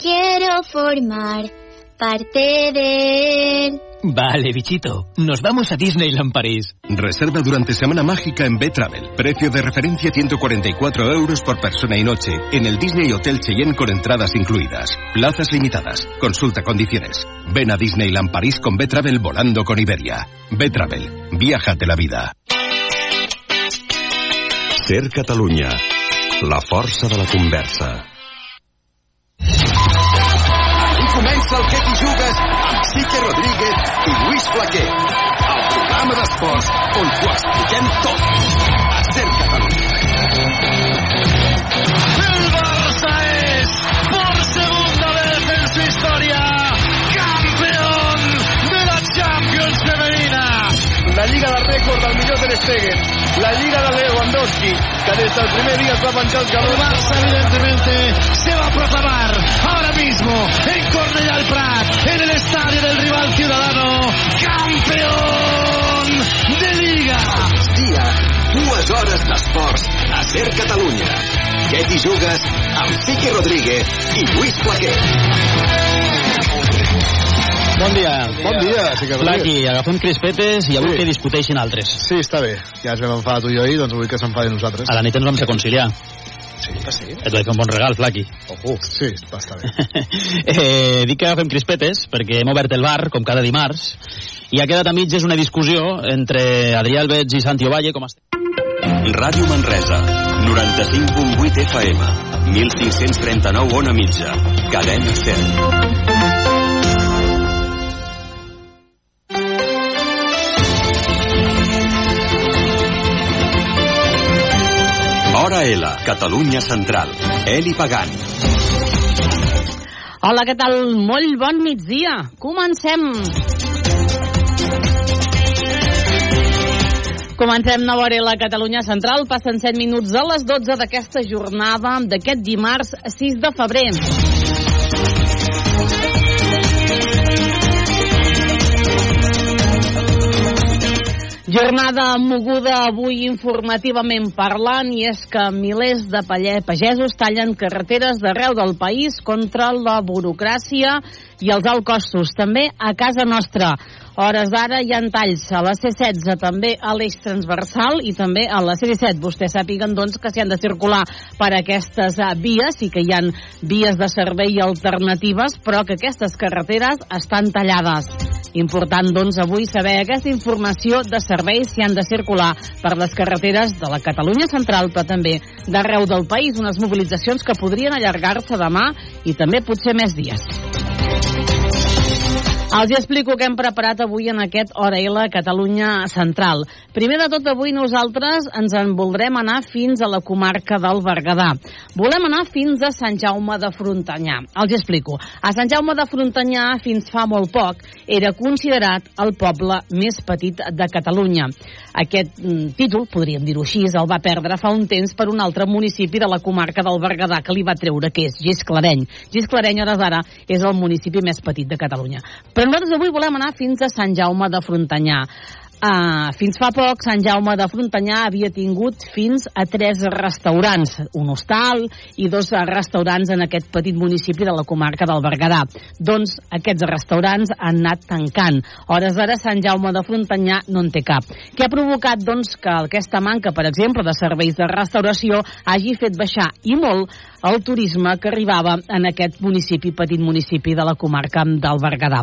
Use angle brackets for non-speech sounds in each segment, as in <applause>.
quiero formar parte de él. Vale, bichito. Nos vamos a Disneyland París. Reserva durante Semana Mágica en B-Travel. Precio de referencia 144 euros por persona y noche en el Disney Hotel Cheyenne con entradas incluidas. Plazas limitadas. Consulta condiciones. Ven a Disneyland París con B-Travel volando con Iberia. B-Travel. Viájate la vida. Ser Catalunya. La força de la conversa. Comença el Que t'hi jugues amb Quique Rodríguez i Lluís Flaquer. El programa d'esports on t'ho expliquem tot. A Ser Catalunya. Lliga de rècord del millor Ter Stegen. La Lliga de Lewandowski, que des del primer dia es va penjar els El galons. Barça, evidentemente, se va a proclamar ahora mismo en Cornellà al Prat, en el estadio del rival ciudadano, campeón de Liga. Dia, dues hores d'esports a Ser Catalunya. Que t'hi jugues amb Quique Rodríguez i Lluís Flaquer. Bon dia. Bon dia, sí que Flaqui, agafem crispetes i avui Sí. que discuteixin altres. Sí, està bé. Ja ens vam enfadar tu i jo ahir, doncs vull que s'enfadin nosaltres. A la nit ens vam reconciliar. Sí, que sí. Et vaig fer un bon regal, Flaqui. Ojo. Sí, va estar bé. <laughs> eh, dic que agafem crispetes perquè hem obert el bar, com cada dimarts, i ha quedat a mitges una discussió entre Adrià Albeig i Santi Ovalle, com estem. Ràdio Manresa, 95.8 FM, 1539 on a mitja, cadena 100. Hora L, Catalunya Central. Eli Pagant. Hola, què tal? Molt bon migdia. Comencem. Comencem a la Catalunya Central. Passen 7 minuts a les 12 d'aquesta jornada d'aquest dimarts 6 de febrer. Jornada moguda avui informativament parlant i és que milers de pagesos tallen carreteres d'arreu del país contra la burocràcia i els alts costos. També a casa nostra. Hores d'ara hi ha talls a la C16, també a l'eix transversal i també a la C17. Vostès sàpiguen, doncs, que s'hi han de circular per aquestes eh, vies i que hi han vies de servei alternatives, però que aquestes carreteres estan tallades. Important, doncs, avui saber aquesta informació de serveis si han de circular per les carreteres de la Catalunya central, però també d'arreu del país. Unes mobilitzacions que podrien allargar-se demà i també potser més dies. Els explico què hem preparat avui en aquest Hora L Catalunya Central. Primer de tot, avui nosaltres ens en voldrem anar fins a la comarca del Berguedà. Volem anar fins a Sant Jaume de Frontanyà. Els explico. A Sant Jaume de Frontanyà, fins fa molt poc, era considerat el poble més petit de Catalunya. Aquest mm, títol, podríem dir-ho així, el va perdre fa un temps per un altre municipi de la comarca del Berguedà que li va treure, que és Gisclareny. Gisclareny, hores d'ara, és el municipi més petit de Catalunya. Però nosaltres avui volem anar fins a Sant Jaume de Frontanyà. Uh, fins fa poc, Sant Jaume de Frontanyà havia tingut fins a tres restaurants, un hostal i dos restaurants en aquest petit municipi de la comarca del Berguedà. Doncs aquests restaurants han anat tancant. Hores d'ara, Sant Jaume de Frontanyà no en té cap. Què ha provocat, doncs, que aquesta manca, per exemple, de serveis de restauració hagi fet baixar i molt el turisme que arribava en aquest municipi, petit municipi de la comarca del Berguedà.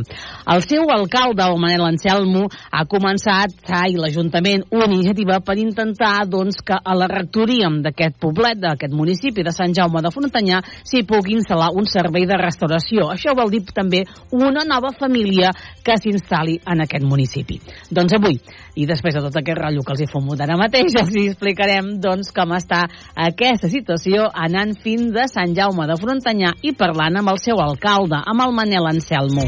El seu alcalde, el Manel Anselmo, ha començat, i l'Ajuntament, una iniciativa per intentar doncs, que a la rectoria d'aquest poblet, d'aquest municipi de Sant Jaume de Frontanyà, s'hi pugui instal·lar un servei de restauració. Això vol dir també una nova família que s'instal·li en aquest municipi. Doncs avui, i després de tot aquest rotllo que els hi fomut ara mateix, els explicarem doncs, com està aquesta situació anant fins a Sant Jaume de Frontanyà i parlant amb el seu alcalde, amb el Manel Anselmo.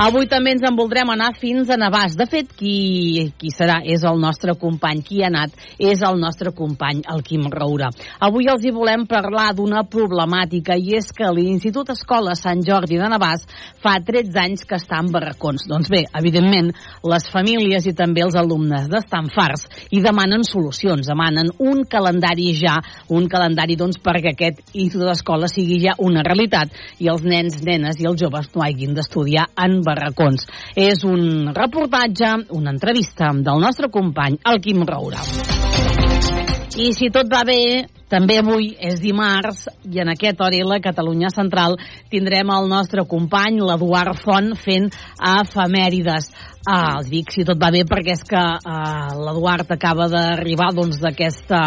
Avui també ens en voldrem anar fins a Navàs. De fet, qui, qui serà és el nostre company. Qui ha anat és el nostre company, el Quim Roura. Avui els hi volem parlar d'una problemàtica i és que l'Institut Escola Sant Jordi de Navàs fa 13 anys que està en barracons. Doncs bé, evidentment, les famílies i també els alumnes d'estan farts i demanen solucions, demanen un calendari ja, un calendari doncs perquè aquest Institut d'Escola sigui ja una realitat i els nens, nenes i els joves no hagin d'estudiar en barracons. És un reportatge, una entrevista del nostre company, el Quim Roura. I si tot va bé, també avui és dimarts i en aquest hora la Catalunya Central tindrem el nostre company, l'Eduard Font, fent efemèrides. Ah, els dic si tot va bé perquè és que ah, l'Eduard acaba d'arribar doncs, d'aquesta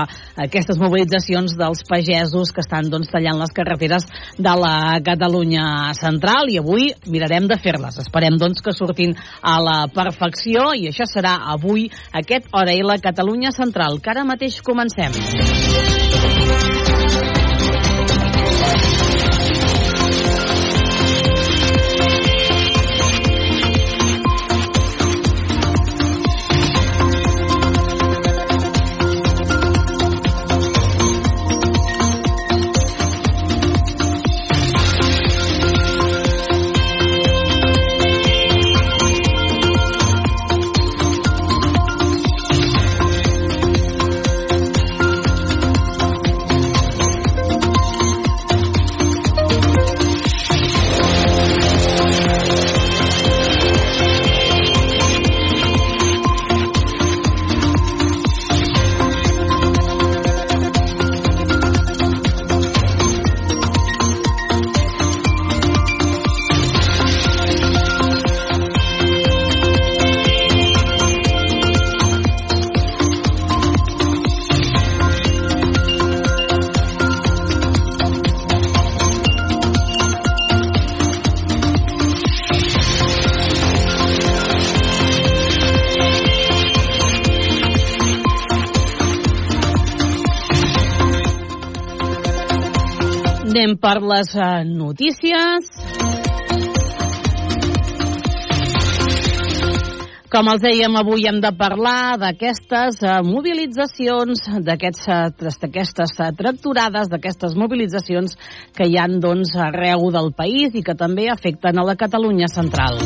aquestes mobilitzacions dels pagesos que estan doncs, tallant les carreteres de la Catalunya Central i avui mirarem de fer-les. Esperem doncs, que surtin a la perfecció i això serà avui aquest hora i la Catalunya Central, que ara mateix comencem. Per les uh, notícies. Com els dèiem, avui hem de parlar d'aquestes uh, mobilitzacions, d'aquestes uh, tracturades, d'aquestes mobilitzacions que hi han doncs, arreu del país i que també afecten a la Catalunya central.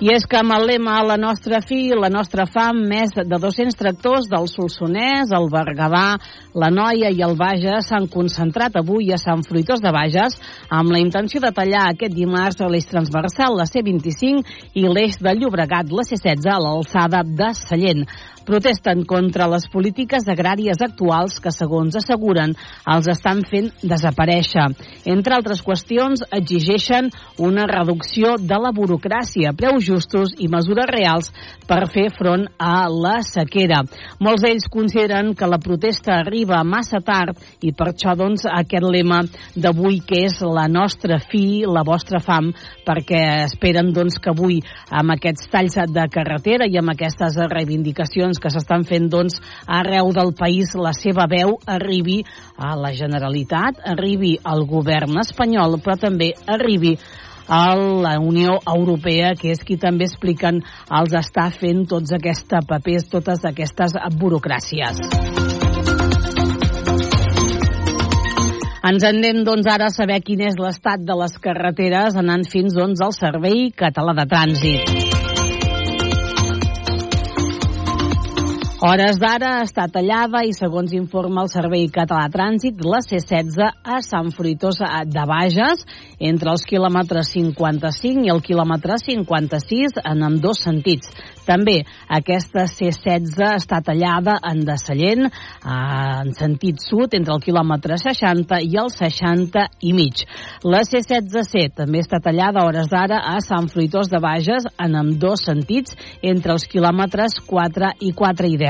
I és que amb el lema La nostra fi, la nostra fam, més de 200 tractors del Solsonès, el Berguedà, la Noia i el Bages s'han concentrat avui a Sant Fruitós de Bages amb la intenció de tallar aquest dimarts l'eix transversal, la C25, i l'eix de Llobregat, la C16, a l'alçada de Sallent protesten contra les polítiques agràries actuals que, segons asseguren, els estan fent desaparèixer. Entre altres qüestions, exigeixen una reducció de la burocràcia, preus justos i mesures reals per fer front a la sequera. Molts d'ells consideren que la protesta arriba massa tard i per això doncs, aquest lema d'avui que és la nostra fi, la vostra fam, perquè esperen doncs, que avui amb aquests talls de carretera i amb aquestes reivindicacions que s'estan fent doncs, arreu del país la seva veu arribi a la Generalitat, arribi al govern espanyol, però també arribi a la Unió Europea, que és qui també expliquen els està fent tots aquests papers, totes aquestes burocràcies. Ens anem doncs ara a saber quin és l'estat de les carreteres anant fins doncs al Servei Català de Trànsit. Hores d'ara està tallada i, segons informa el Servei Català Trànsit, la C16 a Sant Fruitós de Bages, entre els quilòmetres 55 i el quilòmetre 56 en amb dos sentits. També aquesta C16 està tallada en Dessallent, en sentit sud, entre el quilòmetre 60 i el 60 i mig. La C16C també està tallada a hores d'ara a Sant Fruitós de Bages en amb dos sentits, entre els quilòmetres 4 i 4 i 10.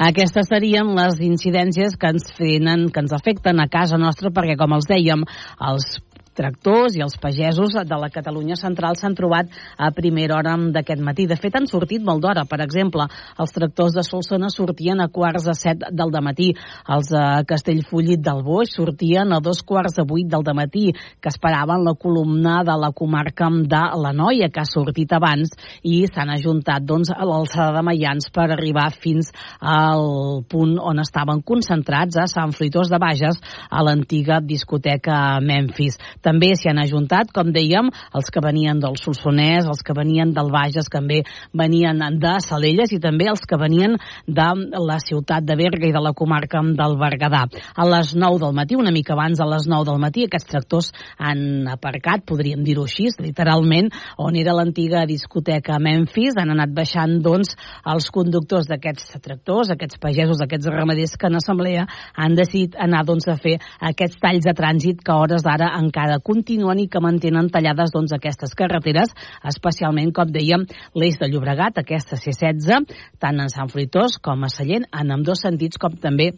Aquestes serien les incidències que ens, fenen, que ens afecten a casa nostra perquè, com els dèiem, els tractors i els pagesos de la Catalunya central s'han trobat a primera hora d'aquest matí. De fet, han sortit molt d'hora. Per exemple, els tractors de Solsona sortien a quarts de set del matí. Els de Castellfollit del Boix sortien a dos quarts de vuit del matí, que esperaven la columna de la comarca de la Noia, que ha sortit abans, i s'han ajuntat doncs, a l'alçada de Maians per arribar fins al punt on estaven concentrats a Sant Fruitós de Bages, a l'antiga discoteca Memphis. També s'hi han ajuntat, com dèiem, els que venien del Solsonès, els que venien del Bages, que també venien de Salelles i també els que venien de la ciutat de Berga i de la comarca del Berguedà. A les 9 del matí, una mica abans a les 9 del matí, aquests tractors han aparcat, podríem dir-ho així, literalment, on era l'antiga discoteca Memphis, han anat baixant, doncs, els conductors d'aquests tractors, aquests pagesos, aquests ramaders que en assemblea han decidit anar, doncs, a fer aquests talls de trànsit que a hores d'ara encara continuen i que mantenen tallades, doncs, aquestes carreteres, especialment, com dèiem, l'eix de Llobregat, aquesta C16, tant en Sant Fruitós com a Sallent, en amb dos sentits, com també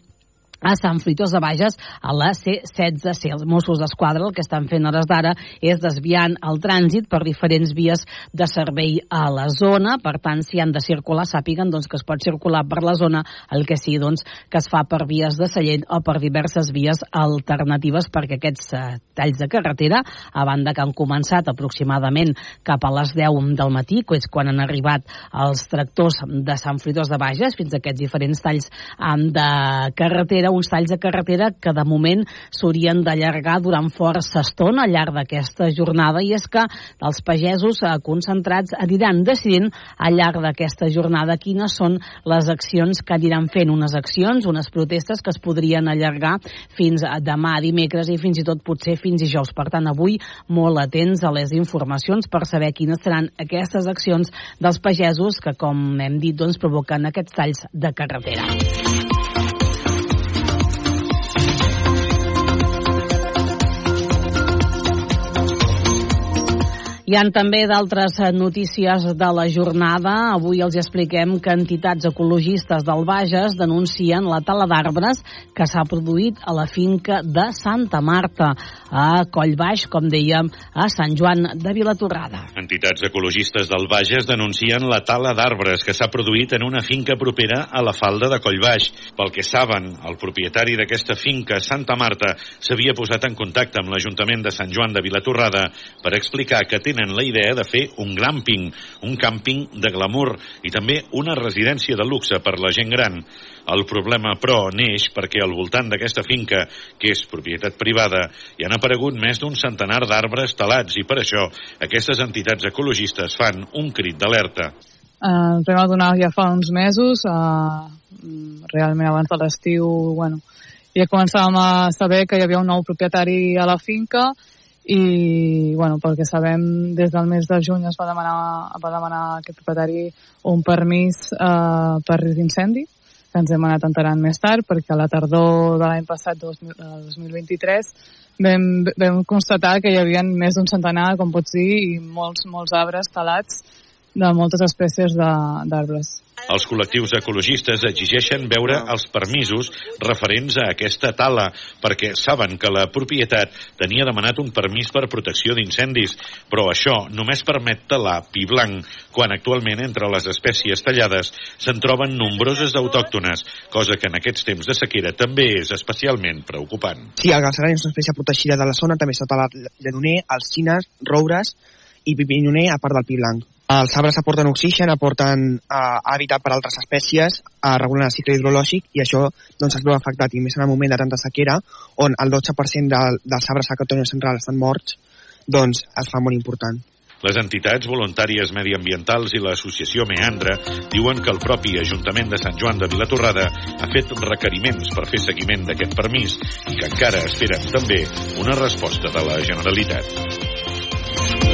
a Sant Fruitós de Bages a la C16C. Els Mossos d'Esquadra el que estan fent hores d'ara és desviant el trànsit per diferents vies de servei a la zona. Per tant, si han de circular, sàpiguen doncs, que es pot circular per la zona, el que sí doncs, que es fa per vies de Sallent o per diverses vies alternatives perquè aquests eh, talls de carretera, a banda que han començat aproximadament cap a les 10 del matí, que és quan han arribat els tractors de Sant Fruitós de Bages, fins a aquests diferents talls eh, de carretera, uns talls de carretera que de moment s'haurien d'allargar durant força estona al llarg d'aquesta jornada i és que els pagesos eh, concentrats aniran decidint al llarg d'aquesta jornada quines són les accions que aniran fent, unes accions, unes protestes que es podrien allargar fins a demà dimecres i fins i tot potser fins dijous. Per tant, avui molt atents a les informacions per saber quines seran aquestes accions dels pagesos que, com hem dit, doncs, provoquen aquests talls de carretera. Hi han també d'altres eh, notícies de la jornada. Avui els expliquem que entitats ecologistes del Bages denuncien la tala d'arbres que s'ha produït a la finca de Santa Marta, a Collbaix, com dèiem, a Sant Joan de Vilatorrada. Entitats ecologistes del Bages denuncien la tala d'arbres que s'ha produït en una finca propera a la falda de Collbaix. Pel que saben, el propietari d'aquesta finca, Santa Marta, s'havia posat en contacte amb l'Ajuntament de Sant Joan de Vilatorrada per explicar que tenen tenen la idea de fer un glamping, un càmping de glamour i també una residència de luxe per la gent gran. El problema, però, neix perquè al voltant d'aquesta finca, que és propietat privada, hi han aparegut més d'un centenar d'arbres talats i per això aquestes entitats ecologistes fan un crit d'alerta. Uh, ens vam adonar ja fa uns mesos, uh, realment abans de l'estiu, bueno, ja començàvem a saber que hi havia un nou propietari a la finca i bueno, pel que sabem des del mes de juny es va demanar, va demanar aquest propietari un permís eh, per risc d'incendi que ens hem anat enterant més tard perquè a la tardor de l'any passat, 2023, vam, vam constatar que hi havia més d'un centenar, com pots dir, i molts, molts arbres talats de moltes espècies d'arbres. Els col·lectius ecologistes exigeixen veure els permisos referents a aquesta tala perquè saben que la propietat tenia demanat un permís per protecció d'incendis, però això només permet talar pi blanc, quan actualment entre les espècies tallades se'n troben nombroses d'autòctones, cosa que en aquests temps de sequera també és especialment preocupant. Sí, el galceran és una espècie protegida de la zona, també s'ha talat lledoner, alcines, roures i pipinyoner a part del pi blanc. Els arbres aporten oxigen, aporten eh, hàbitat per a altres espècies, eh, regulen el cicle hidrològic i això doncs, es veu afectat, i més en el moment de tanta sequera, on el 12% de, dels arbres a Catalunya Central estan morts, doncs es fa molt important. Les entitats voluntàries mediambientals i l'associació Meandra diuen que el propi Ajuntament de Sant Joan de Vilatorrada ha fet requeriments per fer seguiment d'aquest permís i que encara esperen també una resposta de la Generalitat.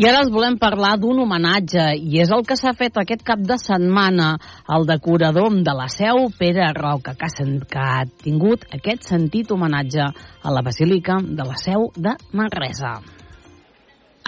I ara els volem parlar d'un homenatge, i és el que s'ha fet aquest cap de setmana al decorador de la Seu, Pere Roca, que ha, que ha tingut aquest sentit homenatge a la Basílica de la Seu de Manresa.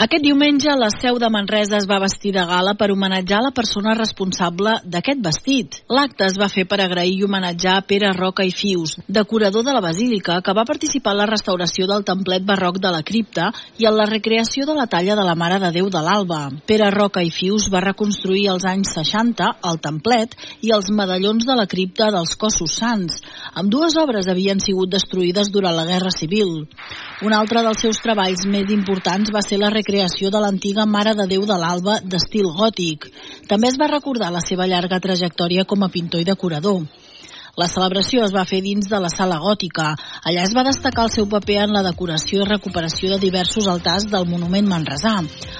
Aquest diumenge la seu de Manresa es va vestir de gala per homenatjar la persona responsable d'aquest vestit. L'acte es va fer per agrair i homenatjar Pere Roca i Fius, decorador de la Basílica, que va participar en la restauració del templet barroc de la cripta i en la recreació de la talla de la Mare de Déu de l'Alba. Pere Roca i Fius va reconstruir als anys 60 el templet i els medallons de la cripta dels cossos sants. Amb dues obres havien sigut destruïdes durant la Guerra Civil. Un altre dels seus treballs més importants va ser la recreació de l'antiga Mare de Déu de l'Alba d'estil gòtic. També es va recordar la seva llarga trajectòria com a pintor i decorador. La celebració es va fer dins de la sala gòtica. Allà es va destacar el seu paper en la decoració i recuperació de diversos altars del monument manresà.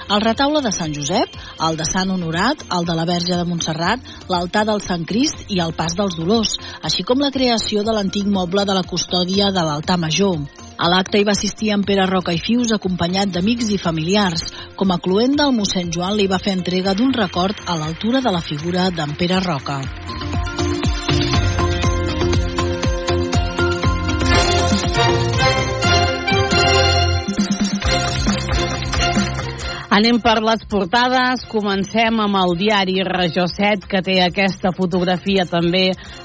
El retaule de Sant Josep, el de Sant Honorat, el de la Verge de Montserrat, l'altar del Sant Crist i el Pas dels Dolors, així com la creació de l'antic moble de la custòdia de l'altar major. A l'acte hi va assistir en Pere Roca i Fius acompanyat d'amics i familiars. Com a cluent del mossèn Joan li va fer entrega d'un record a l'altura de la figura d'en Pere Roca. Anem per les portades, comencem amb el diari Regió 7, que té aquesta fotografia també.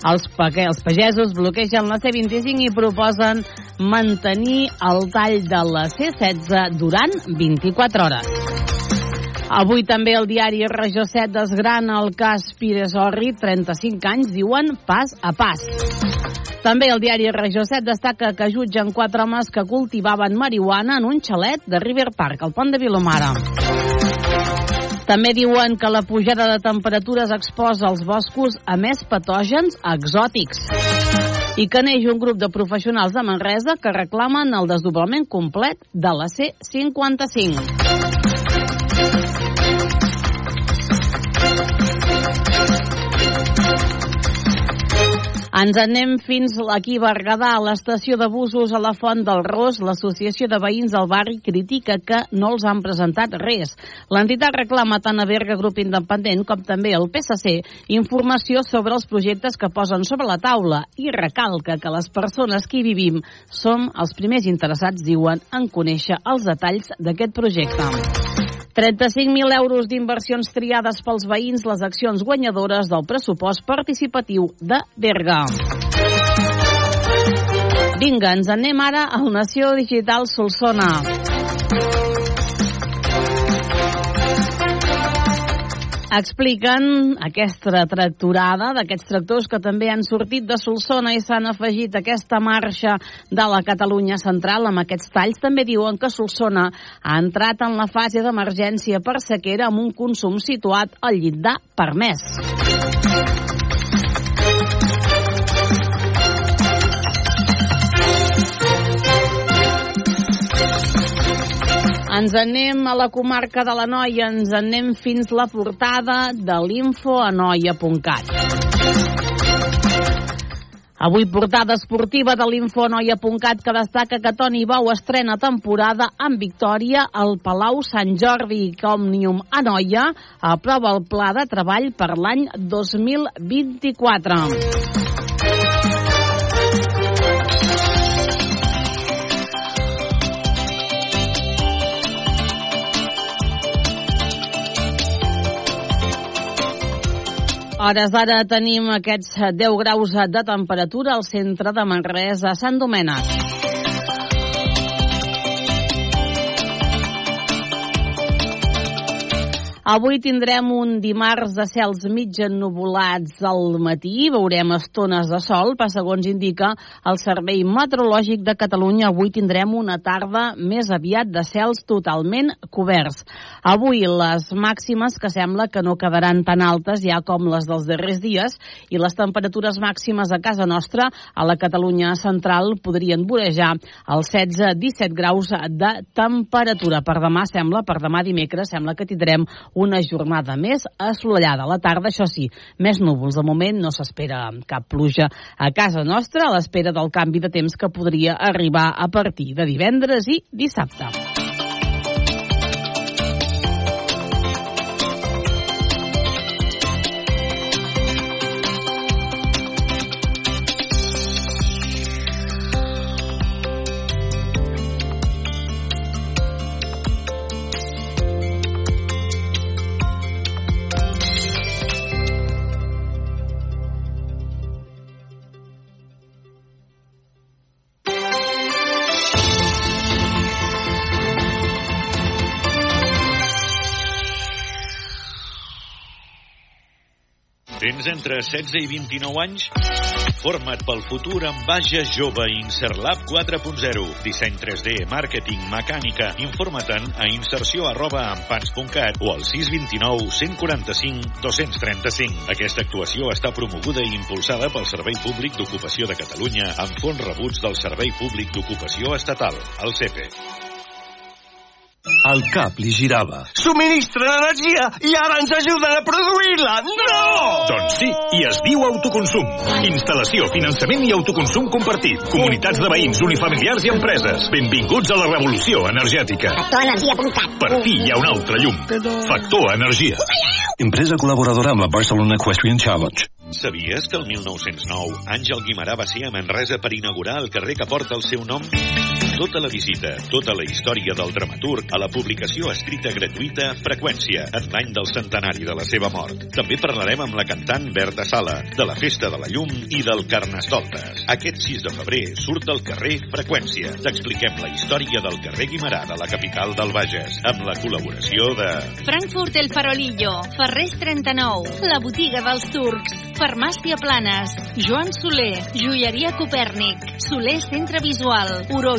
Els, els pagesos bloquegen la C25 i proposen mantenir el tall de la C16 durant 24 hores. Avui també el diari Regió 7 desgrana el cas Pires Orri, 35 anys, diuen pas a pas. També el diari Regió 7 destaca que jutgen quatre homes que cultivaven marihuana en un xalet de River Park, al pont de Vilomara. També diuen que la pujada de temperatures exposa els boscos a més patògens exòtics i que neix un grup de professionals de Manresa que reclamen el desdoblament complet de la C-55. Ens anem fins aquí a Berguedà, a l'estació de busos a la Font del Ros. L'associació de veïns del barri critica que no els han presentat res. L'entitat reclama tant a Berga Grup Independent com també el PSC informació sobre els projectes que posen sobre la taula i recalca que les persones que hi vivim som els primers interessats, diuen, en conèixer els detalls d'aquest projecte. 35.000 euros d'inversions triades pels veïns, les accions guanyadores del pressupost participatiu de Berga. Vinga, ens anem ara al Nació Digital Solsona. Expliquen aquesta tracturada d'aquests tractors que també han sortit de Solsona i s'han afegit aquesta marxa de la Catalunya central amb aquests talls. També diuen que Solsona ha entrat en la fase d'emergència per sequera amb un consum situat al llindar permès. Ens anem a la comarca de la Noia, ens anem fins la portada de l'infoanoia.cat. Avui portada esportiva de l'infonoia.cat que destaca que Toni Bau estrena temporada amb victòria al Palau Sant Jordi que Òmnium Anoia aprova el pla de treball per l'any 2024. Hores d'ara tenim aquests 10 graus de temperatura al centre de Manresa, Sant Domènec. Avui tindrem un dimarts de cels mig ennuvolats al matí, veurem estones de sol, però segons indica el Servei Meteorològic de Catalunya, avui tindrem una tarda més aviat de cels totalment coberts. Avui les màximes que sembla que no quedaran tan altes ja com les dels darrers dies i les temperatures màximes a casa nostra, a la Catalunya central, podrien vorejar els 16-17 graus de temperatura. Per demà sembla, per demà dimecres, sembla que tindrem una jornada més assolellada. A la tarda, això sí, més núvols. De moment no s'espera cap pluja a casa nostra a l'espera del canvi de temps que podria arribar a partir de divendres i dissabte. Entre 16 i 29 anys? Forma't pel futur amb Bages Jove Inserlab 4.0. Disseny 3D, màrqueting, mecànica. Informa't-en a inserció arroba ampans.cat o al 629 145 235. Aquesta actuació està promoguda i impulsada pel Servei Públic d'Ocupació de Catalunya amb fons rebuts del Servei Públic d'Ocupació Estatal, el CEPE. El cap li girava. Subministren energia i ara ens ajuden a produir-la! No! Doncs sí, i es diu autoconsum. Instal·lació, finançament i autoconsum compartit. Comunitats de veïns, unifamiliars i empreses. Benvinguts a la revolució energètica. Factorenergia.cat Per fi hi ha un altre llum. Factor Energia. Empresa col·laboradora amb la Barcelona Equestrian Challenge. Sabies que el 1909 Àngel Guimarà va ser a Manresa per inaugurar el carrer que porta el seu nom? Tota la visita, tota la història del dramaturg a la publicació escrita gratuïta Freqüència, en l'any del centenari de la seva mort. També parlarem amb la cantant Berta Sala, de la Festa de la Llum i del Carnestoltes. Aquest 6 de febrer surt al carrer Freqüència. T'expliquem la història del carrer Guimarà de la capital del Bages, amb la col·laboració de... Frankfurt El Farolillo, Ferrés 39, la botiga dels turcs, Farmàcia Planes, Joan Soler, Joieria Copèrnic, Soler Centre Visual, Uro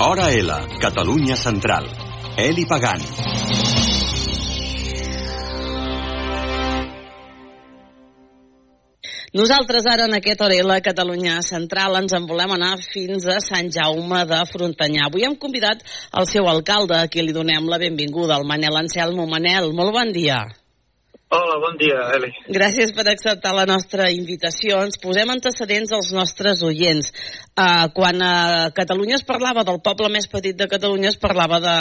Hora L, Catalunya Central. Eli Pagant. Nosaltres ara en aquest Orela Catalunya Central ens en volem anar fins a Sant Jaume de Frontanyà. Avui hem convidat el seu alcalde, a qui li donem la benvinguda, el Manel Anselmo. Manel, molt bon dia. Hola, bon dia, Eli. Gràcies per acceptar la nostra invitació. Ens posem antecedents als nostres oients. Uh, quan a Catalunya es parlava del poble més petit de Catalunya, es parlava de,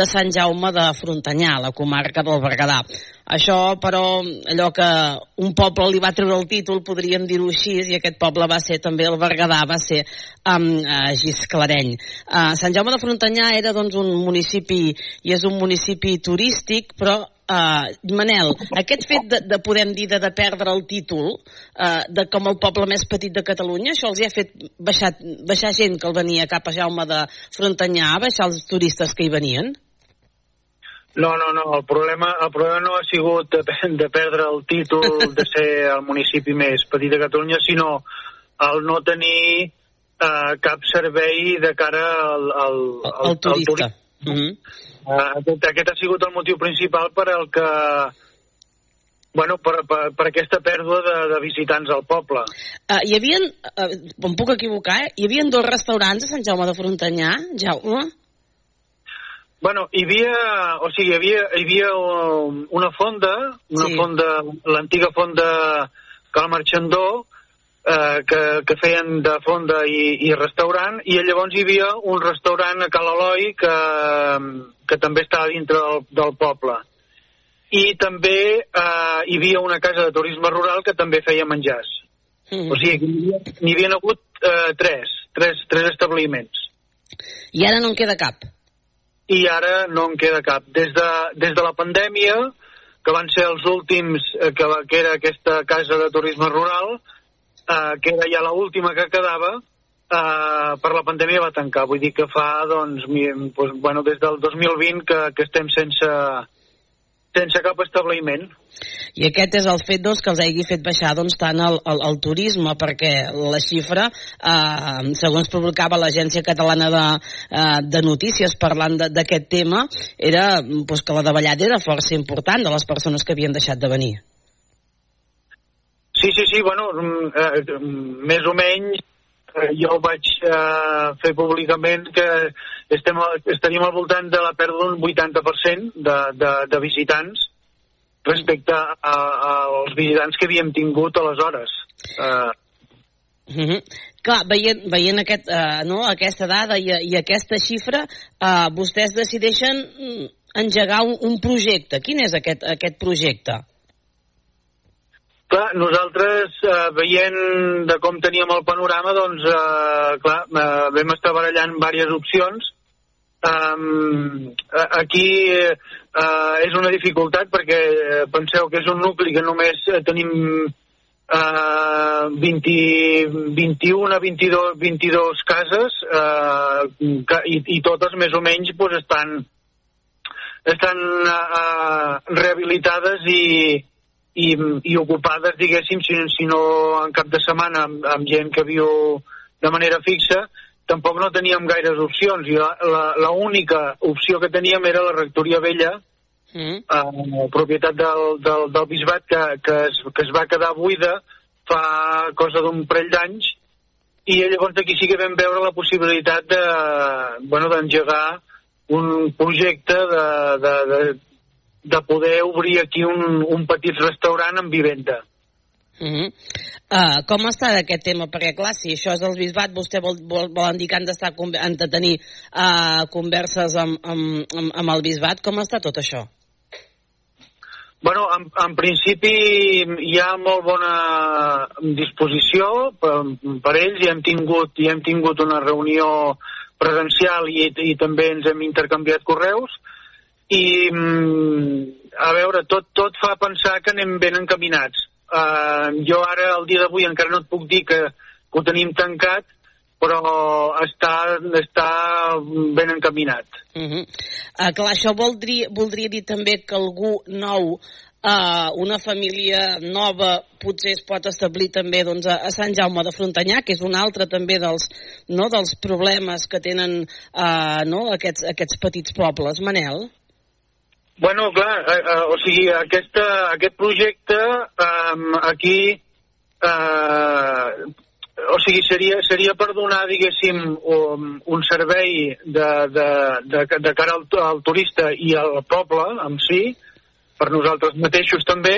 de Sant Jaume de Frontanyà, la comarca del Berguedà. Això, però, allò que un poble li va treure el títol, podríem dir-ho així, i aquest poble va ser també el Berguedà, va ser um, uh, Gisclareny. Uh, Sant Jaume de Frontanyà era doncs, un municipi, i és un municipi turístic, però Uh, Manel, aquest fet de, de podem dir de, de perdre el títol uh, de com el poble més petit de Catalunya, això els hi ha fet baixar, baixar gent que el venia cap a Jaume de Frontanyà, baixar els turistes que hi venien? No, no, no, el problema, el problema no ha sigut de, de perdre el títol de <laughs> ser el municipi més petit de Catalunya, sinó el no tenir uh, cap servei de cara al, al, al, el turista. Al turista. Mm -hmm. Uh, aquest, aquest ha sigut el motiu principal per el que bueno, per, per, per aquesta pèrdua de, de visitants al poble. Uh, hi havia, uh, em puc equivocar, eh? hi havia dos restaurants a Sant Jaume de Frontanyà, Jaume? Bueno, hi havia, o sigui, hi havia, hi havia una fonda, una sí. fonda, l'antiga fonda Cal Marxandó, eh, que, que feien de fonda i, i restaurant, i llavors hi havia un restaurant a Cal Eloi que, que també estava dintre del, del poble. I també eh, hi havia una casa de turisme rural que també feia menjars. Mm. O sigui, n'hi havia hagut eh, tres, tres, tres establiments. I ara no en queda cap? I ara no en queda cap. Des de, des de la pandèmia, que van ser els últims, eh, que, que era aquesta casa de turisme rural, eh, que era ja l'última que quedava, eh, per la pandèmia va tancar. Vull dir que fa, doncs, mi, pues, bueno, des del 2020 que, que estem sense, sense cap establiment. I aquest és el fet doncs, que els hagi fet baixar doncs, tant el, el, el turisme, perquè la xifra, eh, segons publicava l'Agència Catalana de, eh, de Notícies parlant d'aquest tema, era doncs, que la davallada era força important de les persones que havien deixat de venir. Sí, sí, sí, bueno, eh, més o menys jo vaig eh, fer públicament que estem, estaríem al voltant de la pèrdua d'un 80% de, de, de visitants respecte a, a, als visitants que havíem tingut aleshores. Eh, Mm -hmm. Clar, veient, veient aquest, uh, no, aquesta dada i, i aquesta xifra, uh, vostès decideixen engegar un, un projecte. Quin és aquest, aquest projecte? Clar, nosaltres, eh, veient de com teníem el panorama, doncs, eh, clar, eh, vam estar barallant diverses opcions. Um, aquí eh, és una dificultat perquè eh, penseu que és un nucli que només eh, tenim eh, 20, 21 a 22, 22 cases eh, i, i totes més o menys pues, estan, estan eh, rehabilitades i, i, i ocupades, diguéssim, si, si no en cap de setmana amb, amb gent que viu de manera fixa, tampoc no teníem gaires opcions i l'única opció que teníem era la rectoria vella mm. eh, propietat del, del, del bisbat que, que, es, que es va quedar buida fa cosa d'un parell d'anys i llavors aquí sí que vam veure la possibilitat de bueno, d'engegar un projecte de, de, de, de poder obrir aquí un, un petit restaurant amb vivenda. Uh -huh. uh, com està aquest tema? Perquè, clar, si això és el bisbat, vostè vol, vol, volen dir que han, d'estar han de tenir uh, converses amb, amb, amb, amb el bisbat. Com està tot això? Bueno, en, en principi hi ha molt bona disposició per, per ells i hem tingut, i hem tingut una reunió presencial i, i també ens hem intercanviat correus i mm, a veure, tot, tot fa pensar que anem ben encaminats Uh, jo ara, el dia d'avui, encara no et puc dir que, que ho tenim tancat, però està, està ben encaminat. Uh -huh. uh, clar, això voldria, voldria dir també que algú nou, uh, una família nova, potser es pot establir també doncs, a, a Sant Jaume de Frontanyà, que és un altre també dels, no, dels problemes que tenen uh, no, aquests, aquests petits pobles. Manel? Bueno, clar, eh, eh, o sigui, aquesta, aquest projecte eh, aquí eh, o sigui, seria, seria per donar, diguéssim, un, un servei de, de, de, de cara al, al turista i al poble en si, per nosaltres mateixos també,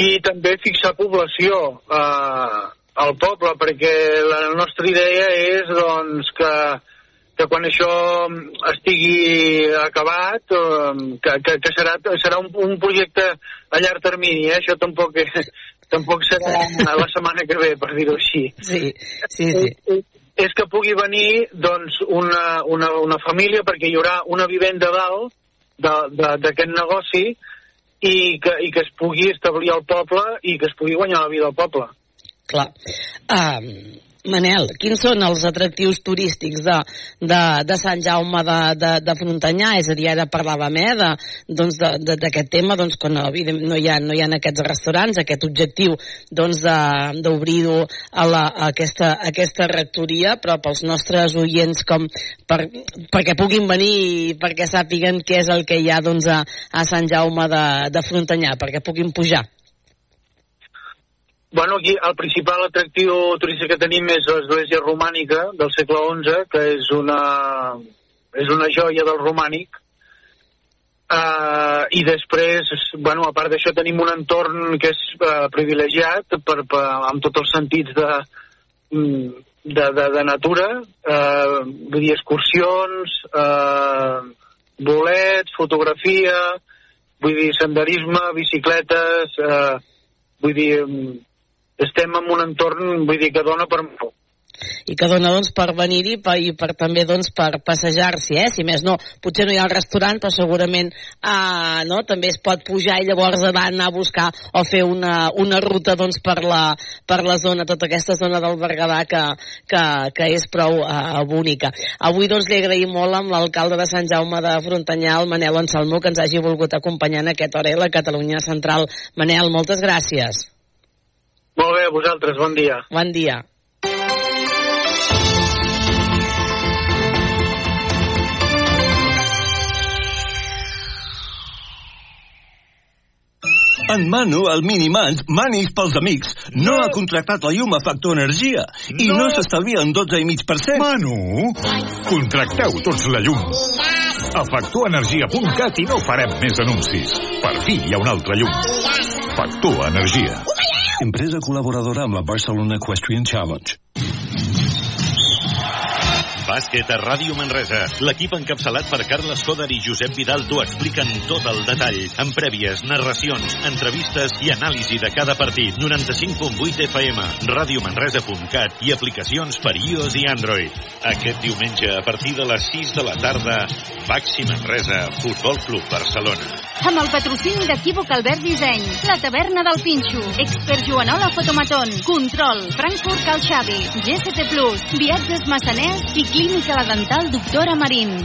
i també fixar població eh, al poble, perquè la nostra idea és doncs, que que quan això estigui acabat, que, que, que serà, serà un, un projecte a llarg termini, eh? això tampoc, tampoc serà la setmana que ve, per dir-ho així. Sí, sí, sí. És, és que pugui venir doncs, una, una, una família, perquè hi haurà una vivenda dalt d'aquest negoci i que, i que es pugui establir al poble i que es pugui guanyar la vida al poble. Clar. Um, Manel, quins són els atractius turístics de, de, de Sant Jaume de, de, de Frontanyà? És a dir, ara parlàvem eh, d'aquest doncs de, de, tema, doncs, quan no, no, hi ha, no hi ha aquests restaurants, aquest objectiu doncs, d'obrir-ho a, la, a, aquesta, a aquesta rectoria, però pels nostres oients com per, perquè puguin venir i perquè sàpiguen què és el que hi ha doncs, a, a Sant Jaume de, de Frontanyà, perquè puguin pujar. Bueno, aquí el principal atractiu turístic que tenim és l'església romànica del segle XI, que és una, és una joia del romànic. Uh, I després, bueno, a part d'això tenim un entorn que és uh, privilegiat per, per, amb tots els sentits de, mm, de, de, de natura, uh, vull dir, excursions, uh, bolets, fotografia, vull dir, senderisme, bicicletes, uh, vull dir, mm, estem en un entorn, vull dir, que dona per molt i que dona doncs, per venir-hi i per també doncs, per passejar-s'hi, eh? si més no, potser no hi ha el restaurant, però segurament eh, no? també es pot pujar i llavors anar a buscar o fer una, una ruta doncs, per, la, per la zona, tota aquesta zona del Berguedà que, que, que és prou eh, bonica. Avui doncs, li agraïm molt amb l'alcalde de Sant Jaume de Frontanyà, el Manel Anselmo, que ens hagi volgut acompanyar en aquest hora a la Catalunya Central. Manel, moltes gràcies. Molt bé, vosaltres, bon dia. Bon dia. En Manu, el Minimans, manis pels amics, no, no ha contractat la llum a Factor Energia i no, no s'estalvia en 12,5%. Manu, contracteu tots la llum. A factorenergia.cat i no farem més anuncis. Per fi hi ha un altre llum. Factor Energia. Empresa col·laboradora amb la Barcelona Equestrian Challenge. Bàsquet a Ràdio Manresa. L'equip encapçalat per Carles Coder i Josep Vidal t'ho expliquen tot el detall, amb prèvies, narracions, entrevistes i anàlisi de cada partit. 95.8 FM, radiomanresa.cat i aplicacions per iOS i Android. Aquest diumenge, a partir de les 6 de la tarda, Baxi Manresa, Futbol Club Barcelona. Amb el patrocini d'Equívoc Albert Disseny, la taverna del Pinxo, Expert Joanola Fotomaton, Control, Frankfurt Cal Xavi, GST Plus, Viatges Massaners i Clínica Dental Doctora Marín.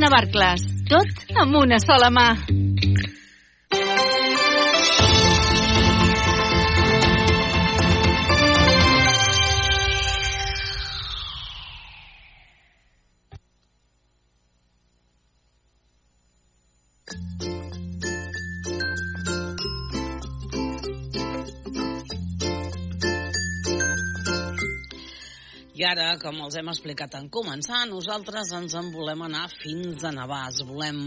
Navarcles. Tot amb una sola mà. Ara, com els hem explicat en començar, nosaltres ens en volem anar fins a Navàs. Volem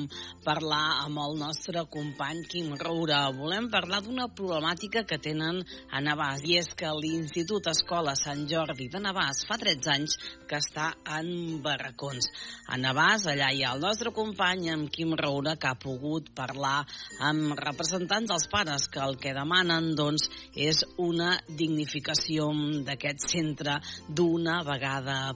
parlar amb el nostre company Quim Roura. Volem parlar d'una problemàtica que tenen a Navàs, i és que l'Institut Escola Sant Jordi de Navàs fa 13 anys que està en barracons. A Navàs, allà hi ha el nostre company, amb Quim Roura, que ha pogut parlar amb representants dels pares, que el que demanen, doncs, és una dignificació d'aquest centre d'una vegada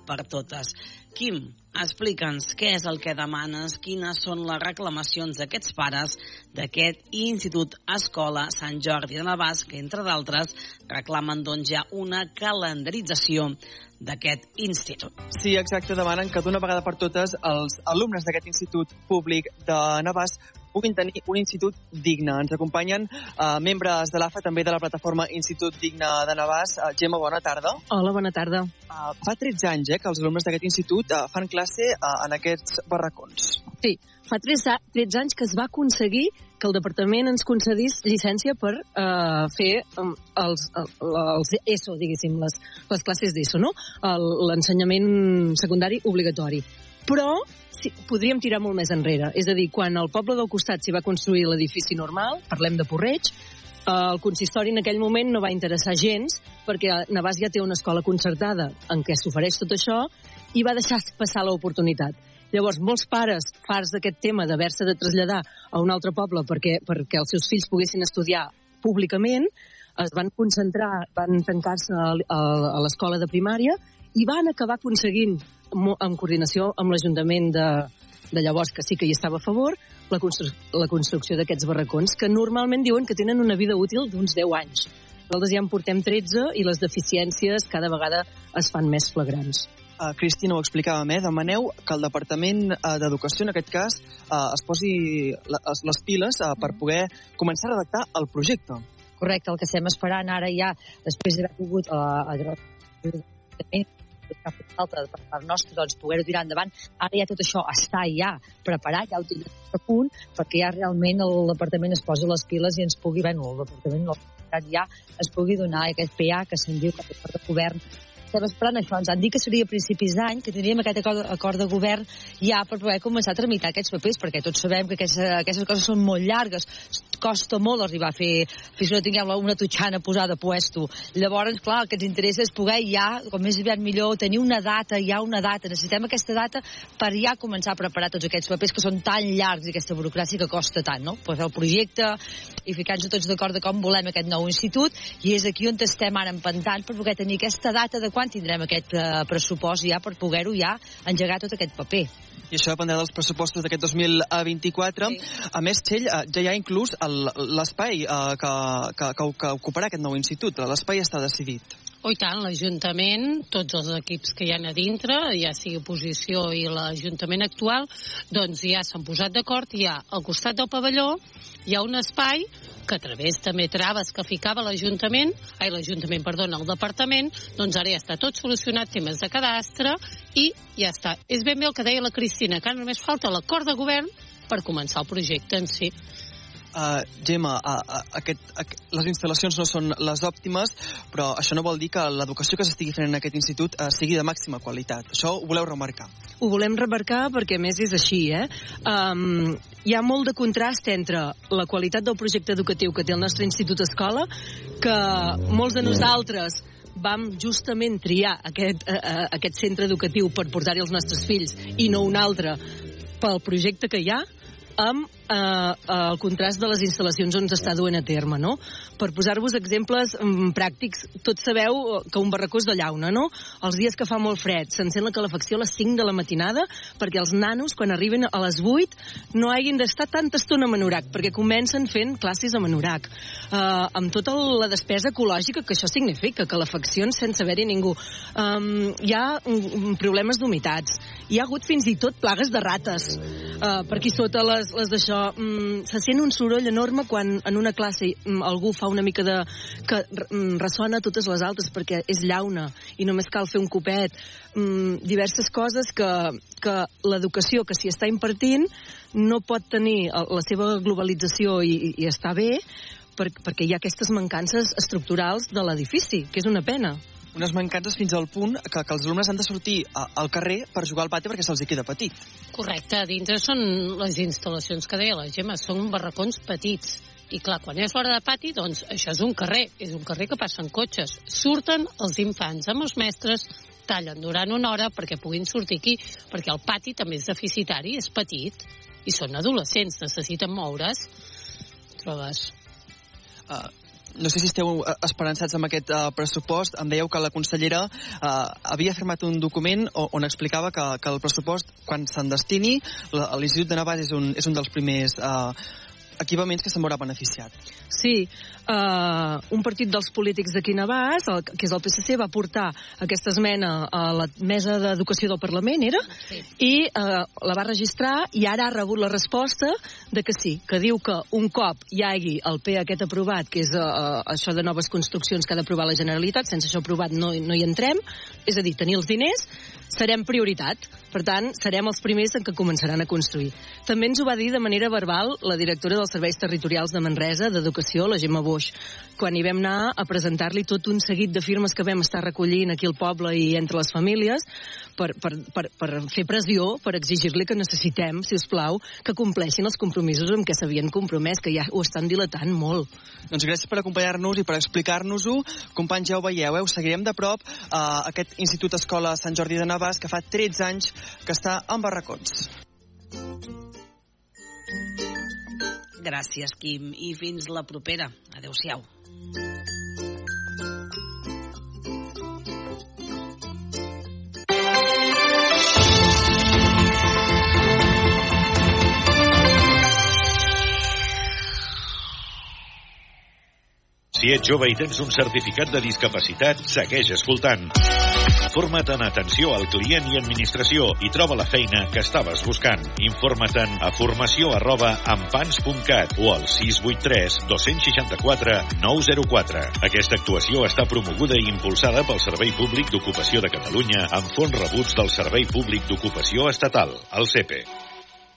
per totes. Quim, explica'ns què és el que demanes, quines són les reclamacions d'aquests pares d'aquest Institut Escola Sant Jordi de Navàs, que entre d'altres reclamen doncs ja una calendarització d'aquest institut. Sí, exacte, demanen que d'una vegada per totes els alumnes d'aquest institut públic de Navàs puguin tenir un institut digne. Ens acompanyen uh, membres de l'AFA, també de la plataforma Institut Digne de Navàs. Uh, Gemma, bona tarda. Hola, bona tarda. Uh, fa 13 anys eh, que els alumnes d'aquest institut uh, fan classe uh, en aquests barracons. Sí, fa 13, 13 anys que es va aconseguir que el departament ens concedís llicència per uh, fer um, els, els ESO, diguéssim, les, les classes d'ESO, no? L'ensenyament secundari obligatori. Però sí, podríem tirar molt més enrere. És a dir, quan al poble del costat s'hi va construir l'edifici normal, parlem de Porreig, el consistori en aquell moment no va interessar gens perquè Navàs ja té una escola concertada en què s'ofereix tot això i va deixar passar l'oportunitat. Llavors, molts pares, farts d'aquest tema d'haver-se de traslladar a un altre poble perquè, perquè els seus fills poguessin estudiar públicament, es van concentrar, van tancar-se a l'escola de primària i van acabar aconseguint, en coordinació amb l'Ajuntament de, de llavors, que sí que hi estava a favor, la, constru la construcció d'aquests barracons, que normalment diuen que tenen una vida útil d'uns 10 anys. Nosaltres ja en portem 13 i les deficiències cada vegada es fan més flagrants. Uh, Cristina, ho explicàvem, eh? demaneu que el Departament uh, d'Educació, en aquest cas, uh, es posi les, les piles uh, per poder començar a redactar el projecte. Correcte, el que estem esperant ara ja, després d'haver pogut uh, que ha fet falta per part nostra, doncs poder-ho tirar endavant. Ara ja tot això està ja preparat, ja ho tenim a punt, perquè ja realment el departament es posa les piles i ens pugui, bueno, el departament ja es pugui donar aquest PA que se'n diu que de govern estem esperant això. Ens han dit que seria a principis d'any, que tindríem aquest acord, acord de govern ja per poder començar a tramitar aquests papers, perquè tots sabem que aquestes, aquestes coses són molt llargues, costa molt arribar a fer, fins que no tinguem una tutxana posada a puesto. Llavors, clar, el que ens interessa és poder ja, com més aviat millor, tenir una data, ja una data. Necessitem aquesta data per ja començar a preparar tots aquests papers que són tan llargs i aquesta burocràcia que costa tant, no? Fer el projecte i ficar-nos tots d'acord de com volem aquest nou institut i és aquí on estem ara empantant per poder tenir aquesta data de quan tindrem aquest uh, pressupost ja per poder-ho ja engegar tot aquest paper. I això dependrà dels pressupostos d'aquest 2024. Sí. A més, Txell, uh, ja hi ha inclús l'espai uh, que, que, que, que ocuparà aquest nou institut. L'espai està decidit. Oh, i tant, l'Ajuntament, tots els equips que hi ha a dintre, ja sigui oposició i l'Ajuntament actual, doncs ja s'han posat d'acord, ha al costat del pavelló, hi ha un espai que a través també traves que ficava l'Ajuntament, ai, l'Ajuntament, perdona, el Departament, doncs ara ja està tot solucionat, temes de cadastre, i ja està. És ben bé el que deia la Cristina, que ara només falta l'acord de govern per començar el projecte en si. Uh, Gemma, uh, uh, aquest, uh, les instal·lacions no són les òptimes, però això no vol dir que l'educació que s'estigui fent en aquest institut uh, sigui de màxima qualitat. Això ho voleu remarcar? Ho volem remarcar perquè, més, és així, eh? Um, hi ha molt de contrast entre la qualitat del projecte educatiu que té el nostre institut escola, que molts de nosaltres vam justament triar aquest, uh, aquest centre educatiu per portar-hi els nostres fills i no un altre pel projecte que hi ha, amb eh, el contrast de les instal·lacions on s'està duent a terme, no? Per posar-vos exemples mm, pràctics, tots sabeu que un barracó és de llauna, no? Els dies que fa molt fred, s'encén la calefacció a les 5 de la matinada perquè els nanos, quan arriben a les 8, no hagin d'estar tanta estona a Manorac, perquè comencen fent classes a Manorac. Eh, amb tota la despesa ecològica que això significa, calefaccions sense haver-hi ningú. Um, hi ha um, problemes d'humitats, hi ha hagut fins i tot plagues de rates uh, per aquí sota les, les d'això mm, se sent un soroll enorme quan en una classe mm, algú fa una mica de... que mm, ressona totes les altres perquè és llauna i només cal fer un copet. Mm, diverses coses que, que l'educació que s'hi està impartint no pot tenir la seva globalització i, i, i està bé per, perquè hi ha aquestes mancances estructurals de l'edifici, que és una pena unes mancances fins al punt que, que els alumnes han de sortir a, al carrer per jugar al pati perquè se'ls queda petit. Correcte, dintre són les instal·lacions que deia la Gemma, són barracons petits. I clar, quan és l'hora de pati, doncs això és un carrer, és un carrer que passen cotxes. Surten els infants amb els mestres, tallen durant una hora perquè puguin sortir aquí, perquè el pati també és deficitari, és petit, i són adolescents, necessiten moure's. Trobes? Uh, no sé si esteu esperançats amb aquest uh, pressupost. Em dèieu que la consellera uh, havia firmat un document on explicava que, que el pressupost, quan se'n destini, l'Institut de Navàs és un, és un dels primers uh, equipaments que se'n veurà beneficiat. Sí, uh, un partit dels polítics d'aquí Navàs, el, que és el PSC, va portar aquesta esmena a la mesa d'educació del Parlament, era? Sí. I uh, la va registrar i ara ha rebut la resposta de que sí, que diu que un cop hi hagi el P aquest aprovat, que és uh, això de noves construccions que ha d'aprovar la Generalitat, sense això aprovat no, no hi entrem, és a dir, tenir els diners, serem prioritat. Per tant, serem els primers en què començaran a construir. També ens ho va dir de manera verbal la directora dels Serveis Territorials de Manresa d'Educació, la Gemma Boix, quan hi vam anar a presentar-li tot un seguit de firmes que vam estar recollint aquí al poble i entre les famílies per, per, per, per fer pressió, per exigir-li que necessitem, si us plau, que compleixin els compromisos amb què s'havien compromès, que ja ho estan dilatant molt. Doncs gràcies per acompanyar-nos i per explicar-nos-ho. Companys, ja ho veieu, eh? ho seguirem de prop uh, aquest Institut Escola Sant Jordi de Navàs, que fa 13 anys que està en barracons. Gràcies, Quim, i fins la propera. Adéu-siau. Si ets jove i tens un certificat de discapacitat, segueix escoltant. Forma't en atenció al client i administració i troba la feina que estaves buscant. Informa't a formació arroba ampans.cat o al 683 264 904. Aquesta actuació està promoguda i impulsada pel Servei Públic d'Ocupació de Catalunya amb fons rebuts del Servei Públic d'Ocupació Estatal, el CEPE.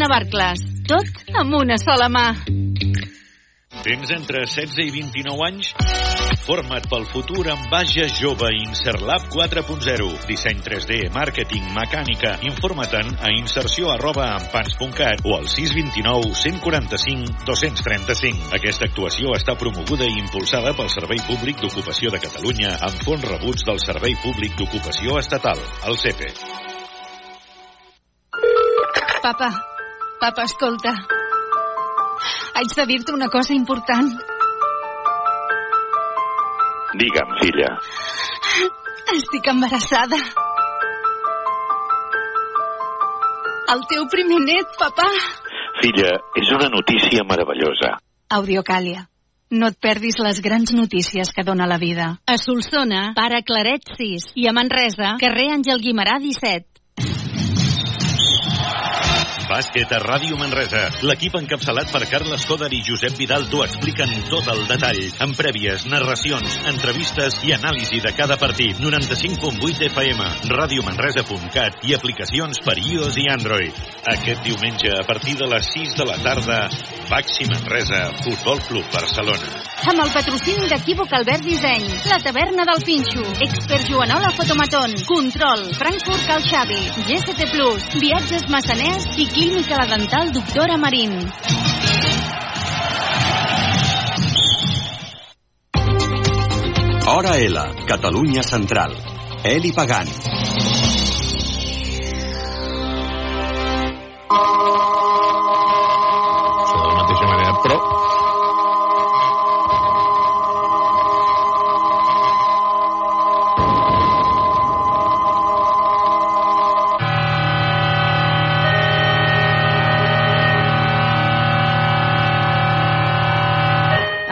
Navarcles. Tot amb una sola mà. Tens entre 16 i 29 anys? Forma't pel futur amb Baja Jove Inserlab 4.0. Disseny 3D, màrqueting, mecànica. Informa't-en a inserció arroba o al 629 145 235. Aquesta actuació està promoguda i impulsada pel Servei Públic d'Ocupació de Catalunya amb fons rebuts del Servei Públic d'Ocupació Estatal, el CEPE. Papa, papa, escolta. Haig de dir-te una cosa important. Digue'm, filla. Estic embarassada. El teu primer net, papà. Filla, és una notícia meravellosa. Audiocàlia. No et perdis les grans notícies que dona la vida. A Solsona, pare Claret 6. I a Manresa, carrer Àngel Guimarà 17. Bàsquet a Ràdio Manresa. L'equip encapçalat per Carles Coder i Josep Vidal t'ho expliquen tot el detall, amb prèvies, narracions, entrevistes i anàlisi de cada partit. 95.8 FM, radiomanresa.cat i aplicacions per iOS i Android. Aquest diumenge, a partir de les 6 de la tarda, Baxi Manresa, Futbol Club Barcelona. Amb el patrocini d'Equívoc Albert Disseny, la taverna del Pinxo, Expert Joanola Fotomaton, Control, Frankfurt Cal Xavi, GST Plus, Viatges Massaners i Clínica La Dental Doctora Marín. Hora L, Catalunya Central. Eli Pagant.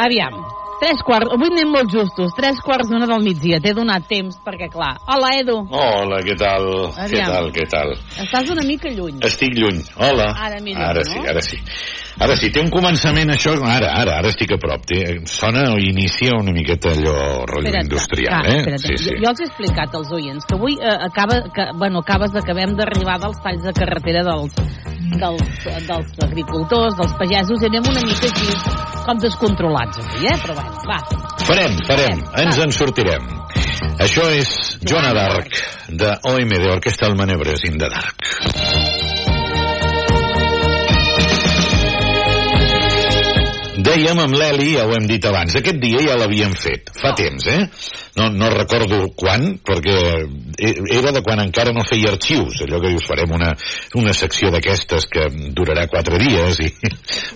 Aviam, tres quarts, avui anem molt justos, tres quarts d'una del migdia, t'he donat temps, perquè clar... Hola, Edu, Hola, què tal? Què Aviam. tal, què tal? estàs una mica lluny. Estic lluny. Hola. Ara millor, Ara no? sí, ara sí. Ara sí, té un començament això... Ara, ara, ara estic a prop. Té, sona o inicia una miqueta allò rotllo industrial, ah, eh? espera't. Sí, sí. Jo, jo els he explicat als oients que avui eh, acaba, que, bueno, acabes d'acabem d'arribar dels talls de carretera dels, dels, dels agricultors, dels pagesos, i anem una mica així com descontrolats avui, eh? Però bueno, va. Farem, farem, ens en sortirem. Això és Joana d'Arc, de OMD, Orquestra del Manebres in the Dark. Dèiem amb l'Eli, ja ho hem dit abans, aquest dia ja l'havíem fet, fa temps, eh? No, no recordo quan, perquè era de quan encara no feia arxius, allò que dius, farem una, una secció d'aquestes que durarà quatre dies, i,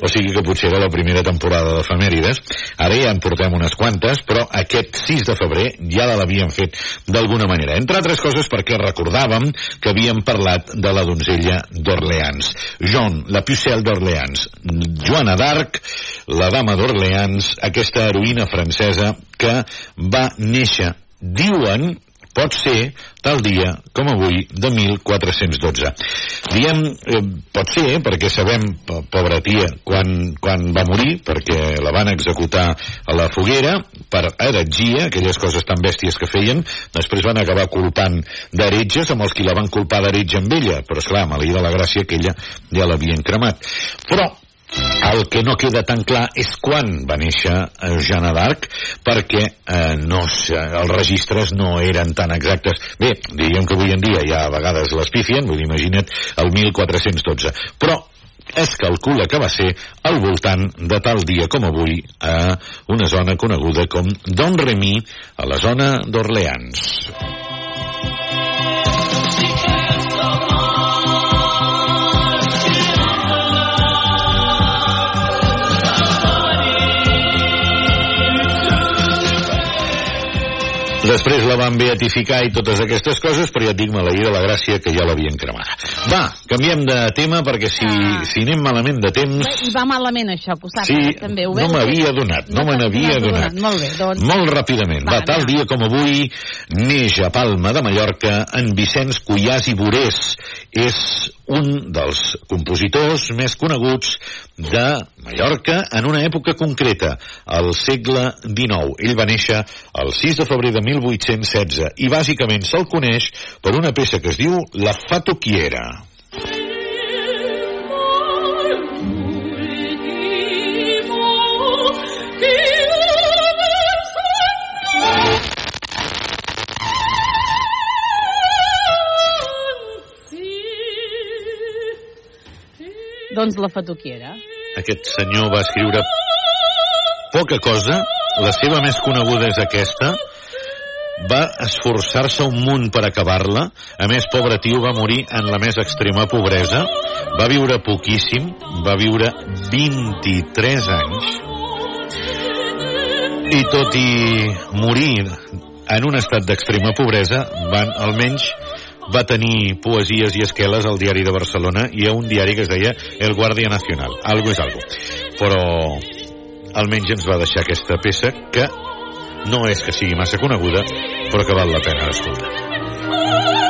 o sigui que potser era la primera temporada d'efemèrides. Ara ja en portem unes quantes, però aquest 6 de febrer ja l'havíem fet d'alguna manera. Entre altres coses perquè recordàvem que havíem parlat de la donzella d'Orleans. John, la Pucelle d'Orleans. Joana d'Arc, la dama d'Orleans, aquesta heroïna francesa que va néixer, diuen, pot ser tal dia com avui de 1412. Diem eh, pot ser perquè sabem, po- pobra tia, quan, quan va morir, perquè la van executar a la foguera per heretgia, aquelles coses tan bèsties que feien, després van acabar culpant d'heretges amb els qui la van culpar d'heretge amb ella, però esclar, maleïda la gràcia que ella ja l'havien cremat. Però el que no queda tan clar és quan va néixer eh, Joana d'Arc, perquè eh, no, els registres no eren tan exactes. Bé, diríem que avui en dia ja a vegades les pifien, vull dir, imagina't, el 1412. Però es calcula que va ser al voltant de tal dia com avui a una zona coneguda com Don Remy, a la zona d'Orleans. Després la van beatificar i totes aquestes coses, però ja et dic, maleïda la gràcia que ja l'havien cremada. Va, canviem de tema, perquè si, si anem malament de temps... I va malament això, que ho saps, Sí, també. Ho no m'havia donat, no me n'havia t'has donat. Molt bé, doncs... Molt ràpidament. Va, tal dia com avui neix a Palma de Mallorca en Vicenç Cuyàs i Borés. És un dels compositors més coneguts de Mallorca en una època concreta, al segle XIX. Ell va néixer el 6 de febrer de 1816 i bàsicament se'l coneix per una peça que es diu La Fatoquiera. Doncs la fatuquiera. Aquest senyor va escriure poca cosa, la seva més coneguda és aquesta, va esforçar-se un munt per acabar-la. A més, pobre tio va morir en la més extrema pobresa. Va viure poquíssim, va viure 23 anys. I tot i morir en un estat d'extrema pobresa, van, almenys va tenir poesies i esqueles al diari de Barcelona i a un diari que es deia El Guàrdia Nacional. Algo és algo. Però almenys ens va deixar aquesta peça que no és que sigui massa coneguda, però que val la pena d'escoltar.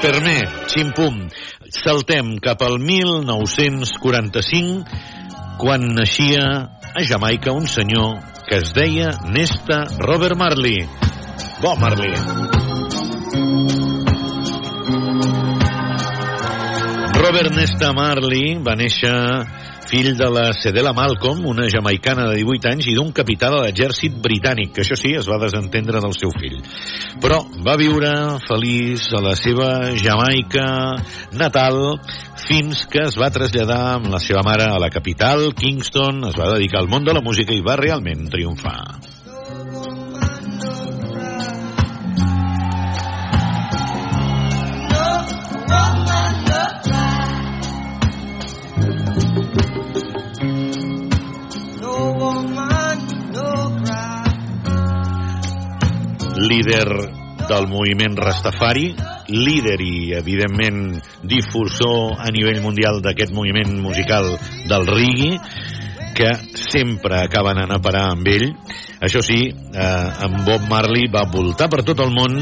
Per mi, ximpum, saltem cap al 1945, quan naixia a Jamaica un senyor que es deia Nesta Robert Marley. Bo, Marley. Robert Nesta Marley va néixer fill de la Cedela Malcolm, una jamaicana de 18 anys, i d'un capità de l'exèrcit britànic, que això sí, es va desentendre del seu fill. Però va viure feliç a la seva Jamaica natal fins que es va traslladar amb la seva mare a la capital, Kingston, es va dedicar al món de la música i va realment triomfar. Líder del moviment Rastafari, líder i, evidentment, difusor a nivell mundial d'aquest moviment musical del reggae, que sempre acaben anant a parar amb ell. Això sí, eh, en Bob Marley va voltar per tot el món,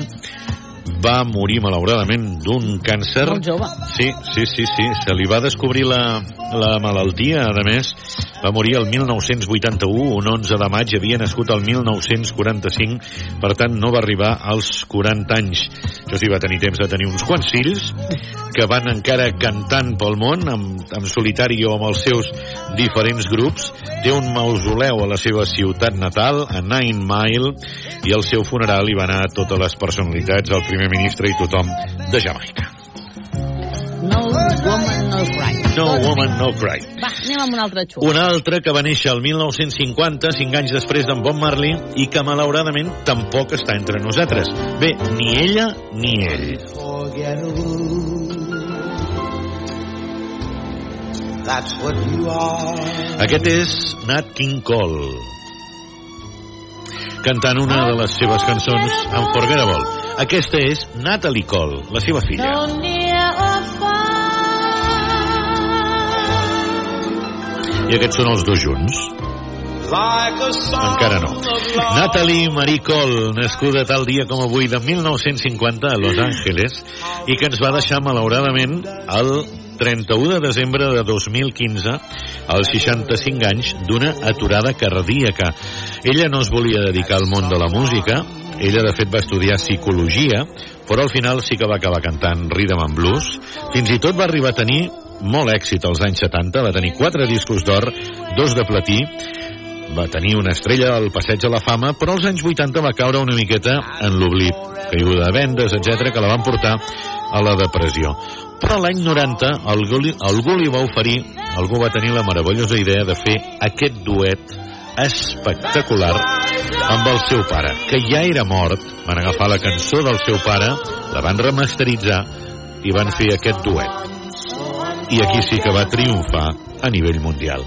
va morir malauradament d'un càncer. Molt jove. Sí, sí, sí, sí. Se li va descobrir la, la malaltia, a més, va morir el 1981, un 11 de maig, havia nascut el 1945, per tant no va arribar als 40 anys. Això sí, va tenir temps de tenir uns quants fills, que van encara cantant pel món, amb, amb solitari o amb els seus diferents grups. Té un mausoleu a la seva ciutat natal, a Nine Mile, i al seu funeral hi van anar totes les personalitats, el primer ministre i tothom de Jamaica. No woman, no cry. No woman, no cry. Va, anem amb un altre xut. Un altre que va néixer el 1950, cinc anys després d'en Bob Marley, i que malauradament tampoc està entre nosaltres. Bé, ni ella ni ell. That's what you are. Aquest és Nat King Cole, cantant una de les seves cançons Unforgettable. Aquesta és Natalie Cole, la seva filla. I aquests són els dos junts. Encara no. Natalie Marie Cole, nascuda tal dia com avui de 1950 a Los Angeles i que ens va deixar malauradament el 31 de desembre de 2015 als 65 anys d'una aturada cardíaca. Ella no es volia dedicar al món de la música, ella de fet va estudiar psicologia, però al final sí que va acabar cantant rhythm and blues. Fins i tot va arribar a tenir molt èxit als anys 70, va tenir quatre discos d'or, dos de platí, va tenir una estrella al passeig a la fama, però als anys 80 va caure una miqueta en l'oblit, caiguda de vendes, etc que la van portar a la depressió. Però l'any 90 algú li, algú li va oferir, algú va tenir la meravellosa idea de fer aquest duet espectacular amb el seu pare, que ja era mort, van agafar la cançó del seu pare, la van remasteritzar i van fer aquest duet. I aquí sí que va triomfar a nivell mundial.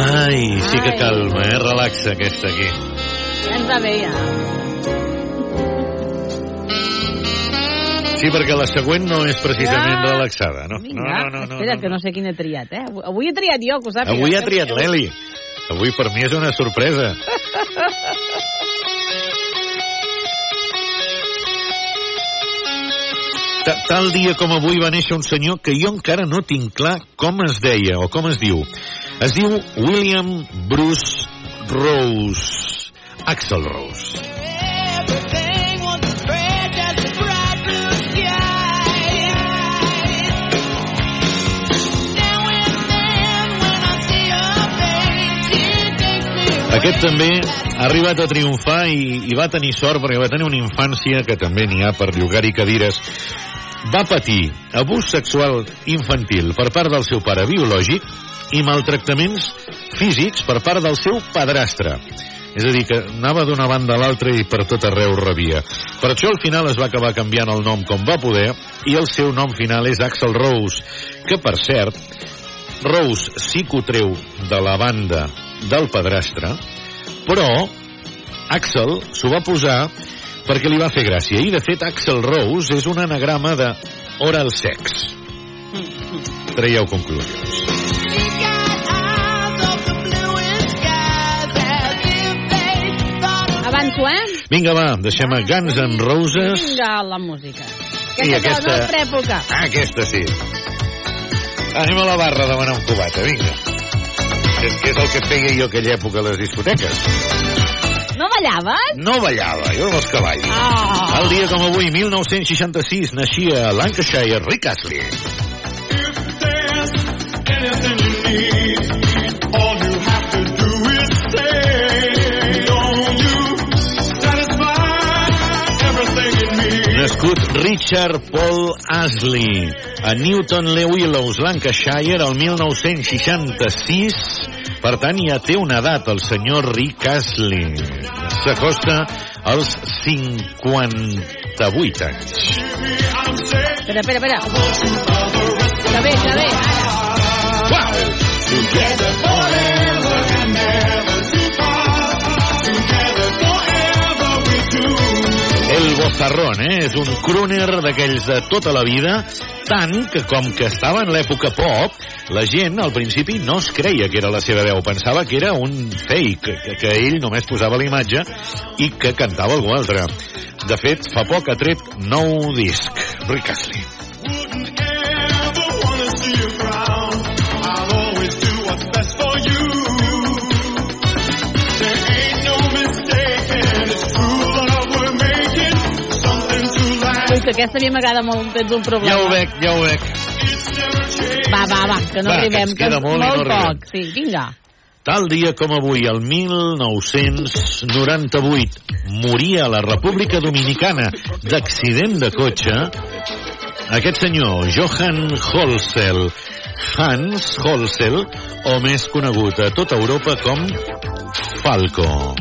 Ai, sí que calma, eh? Relaxa aquesta aquí. Ja ens va bé, ja. Sí, perquè la següent no és precisament Ja. relaxada, no? Vinga, no, no, no, no, espera, que no sé quin he triat, eh? Avui he triat jo, que ho sàpiga. Avui ha triat l'Eli. Avui per mi és una sorpresa. <laughs> Ta- Tal dia com avui va néixer un senyor que jo encara no tinc clar com es deia o com es diu. Es diu William Bruce Rose. Axel Rose. Aquest també ha arribat a triomfar i, i va tenir sort perquè va tenir una infància que també n'hi ha per llogar-hi cadires. Va patir abús sexual infantil per part del seu pare biològic i maltractaments físics per part del seu padrastre. És a dir, que anava d'una banda a l'altra i per tot arreu rebia. Per això al final es va acabar canviant el nom com va poder i el seu nom final és Axel Rose, que per cert, Rose sí que ho treu de la banda del padrastre, però Axel s'ho va posar perquè li va fer gràcia. I, de fet, Axel Rose és un anagrama de oral sex. Traieu conclusions. Avanço, eh? Vinga, va, deixem a Guns N' Roses. Vinga, la música. I Aquesta, aquesta- és de la nostra època. Ah, aquesta sí. Anem a la barra a demanar un cubata, vinga. És que és el que feia jo aquella època a les discoteques. No ballaves? No ballava, jo amb els cavalls. Ah. El dia com avui, 1966, naixia a Lancashire Rick Astley. Nascut Richard Paul Astley a Newton Le Willows, Lancashire, el 1966. Per tant, ja té una edat, el senyor Rick Astley. S'acosta als 58 anys. Espera, espera, espera. Que bé, que bé. Wow! Together forever bozarrón, eh? És un crooner d'aquells de tota la vida, tant que com que estava en l'època pop, la gent al principi no es creia que era la seva veu, pensava que era un fake, que, que ell només posava la imatge i que cantava algú altre. De fet, fa poc ha tret nou disc, Rick Astley. Que aquesta a mi m'agrada molt, tens un problema. Ja ho veig, ja ho veig. Va, va, va, que no Va, que arribem. ens queda molt no molt arribem. poc, sí, vinga. Tal dia com avui, el 1998, moria a la República Dominicana d'accident de cotxe aquest senyor, Johan Holsel. Hans Holsel, o més conegut a tota Europa com Falco.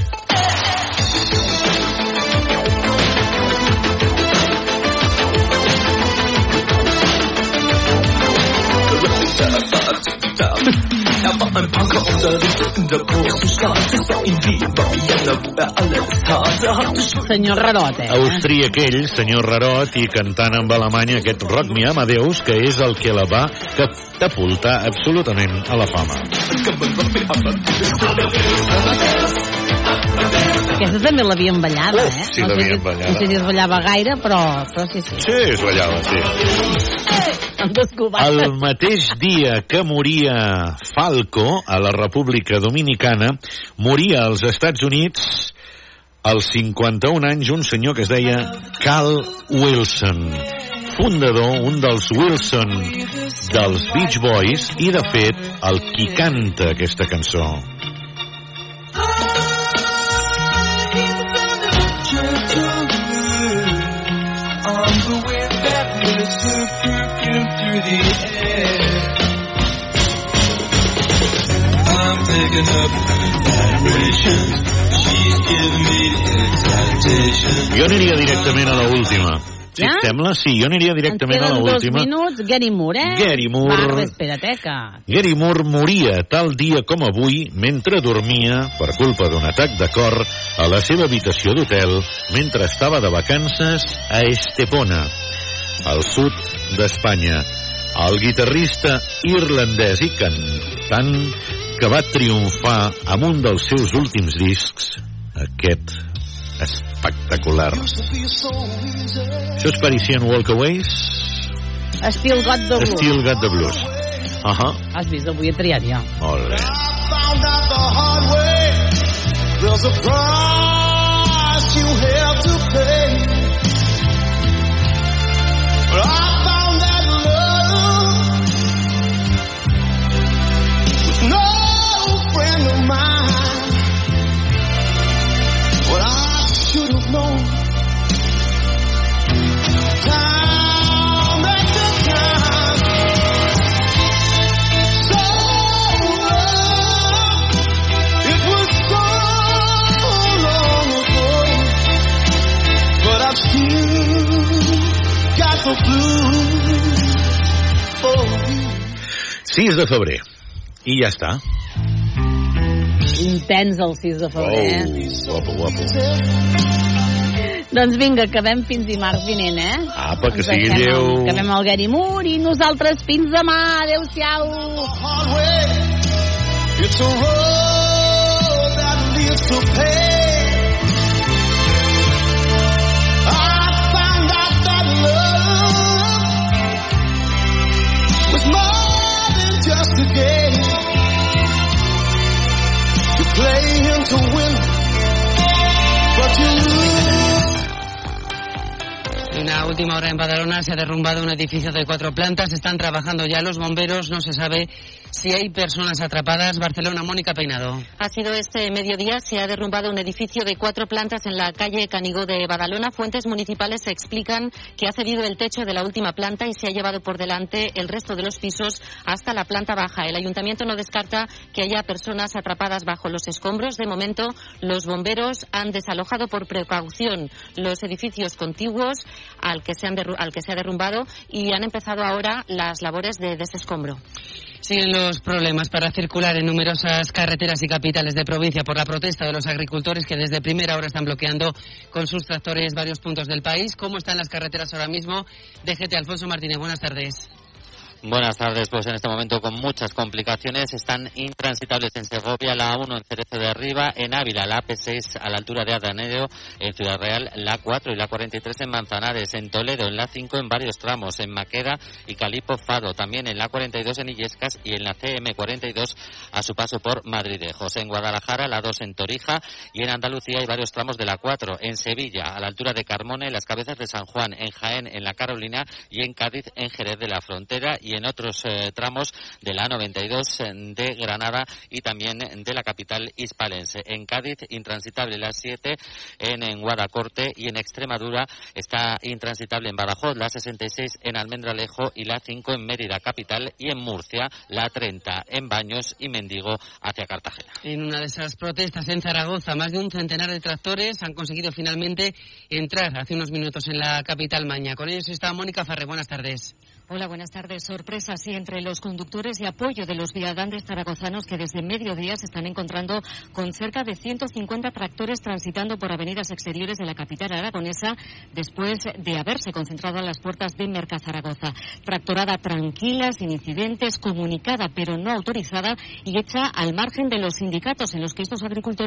War ein Punker unterwegs in der großen Stadt. Es war in Wien, war Vienna, wo er alles tat. Er hatte schon Senyor Rarot, eh? Austríac ell, senyor Rarot, i cantant amb Alemanya aquest Rock Me Amadeus, que és el que la va catapultar absolutament a la fama. Aquesta també l'havien ballada, eh? sí, no, sé l'havien ballada. no sé si es ballava gaire, però, però sí, sí. Sí, es ballava, sí. Amb dos cubates. El mateix dia que moria Falco a la República Dominicana, moria als Estats Units als 51 anys un senyor que es deia Cal Wilson fundador, un dels Wilson dels Beach Boys i de fet el qui canta aquesta cançó the air. I'm picking up vibrations. She's giving me excitation. jo aniria directament a l'última si Ja? et sembla, sí, jo aniria Ens directament a queden dos l'última minuts. Gary Moore, eh? Gary Moore. Va, espera't, que... Gary Moore moria tal dia com avui mentre dormia, per culpa d'un atac de cor, a la seva habitació d'hotel mentre estava de vacances a Estepona, al sud d'Espanya. El guitarrista irlandès i cantant que va triomfar amb un dels seus últims discs, aquest espectacular. Això és Parisian Walkaways, Still got the blues. Still Got the Blues. Uh -huh. Has vist, avui he triat ja. Molt bé. There's a price you have to pay. But I 6 de febrer. I ja està. Intens el 6 de febrer, eh? Oh, guapo, guapo. Doncs vinga, acabem fins dimarts vinent, eh? Apa, que Ens sigui lleu. Acabem el Gary Moore i nosaltres fins demà. Adéu-siau. It's a road that leads to pain. I found out that love was more than just a game. You play and to win, Una última hora en Badalona se ha derrumbado un edificio de cuatro plantas. Están trabajando ya los bomberos. No se sabe si hay personas atrapadas. Barcelona, Mónica Peinado. Ha sido este mediodía, se ha derrumbado un edificio de cuatro plantas en la calle Canigó de Badalona. Fuentes municipales explican que ha cedido el techo de la última planta y se ha llevado por delante el resto de los pisos hasta la planta baja. El ayuntamiento no descarta que haya personas atrapadas bajo los escombros. De momento, los bomberos han desalojado por precaución los edificios contiguos al que se, ha derrumbado y han empezado ahora las labores de desescombro. Siguen los problemas para circular en numerosas carreteras y capitales de provincia por la protesta de los agricultores que desde primera hora están bloqueando con sus tractores varios puntos del país. ¿Cómo están las carreteras ahora mismo? DGT Alfonso Martínez, buenas tardes. Buenas tardes, pues en este momento con muchas complicaciones. Están intransitables en Segovia, la A1 en Cerezo de Arriba, en Ávila la AP6 a la altura de Adanero, en Ciudad Real la 4 y la 43 en Manzanares, en Toledo en la 5 en varios tramos, en Maqueda y Calipo Fado, también en la 42 en Illescas y en la CM42 a su paso por Madridejos, en Guadalajara la 2 en Torija y en Andalucía hay varios tramos de la 4, en Sevilla a la altura de Carmona, las cabezas de San Juan, en Jaén, en la Carolina y en Cádiz, en Jerez de la Frontera. y en otros eh, tramos de la 92 de Granada y también de la capital hispalense. En Cádiz, intransitable la 7, en, en Guadacorte y en Extremadura está intransitable en Badajoz, la 66 en Almendralejo y la 5 en Mérida capital y en Murcia, la 30 en Baños y Mendigo hacia Cartagena. En una de esas protestas en Zaragoza, más de un centenar de tractores han conseguido finalmente entrar hace unos minutos en la capital maña. Con ellos está Mónica Farre. Buenas tardes. Hola, buenas tardes. Sorpresa, sí, entre los conductores y apoyo de los viadantes zaragozanos que desde mediodía se están encontrando con cerca de 150 tractores transitando por avenidas exteriores de la capital aragonesa después de haberse concentrado a las puertas de Merca Zaragoza. Tractorada tranquila, sin incidentes, comunicada pero no autorizada y hecha al margen de los sindicatos en los que estos agricultores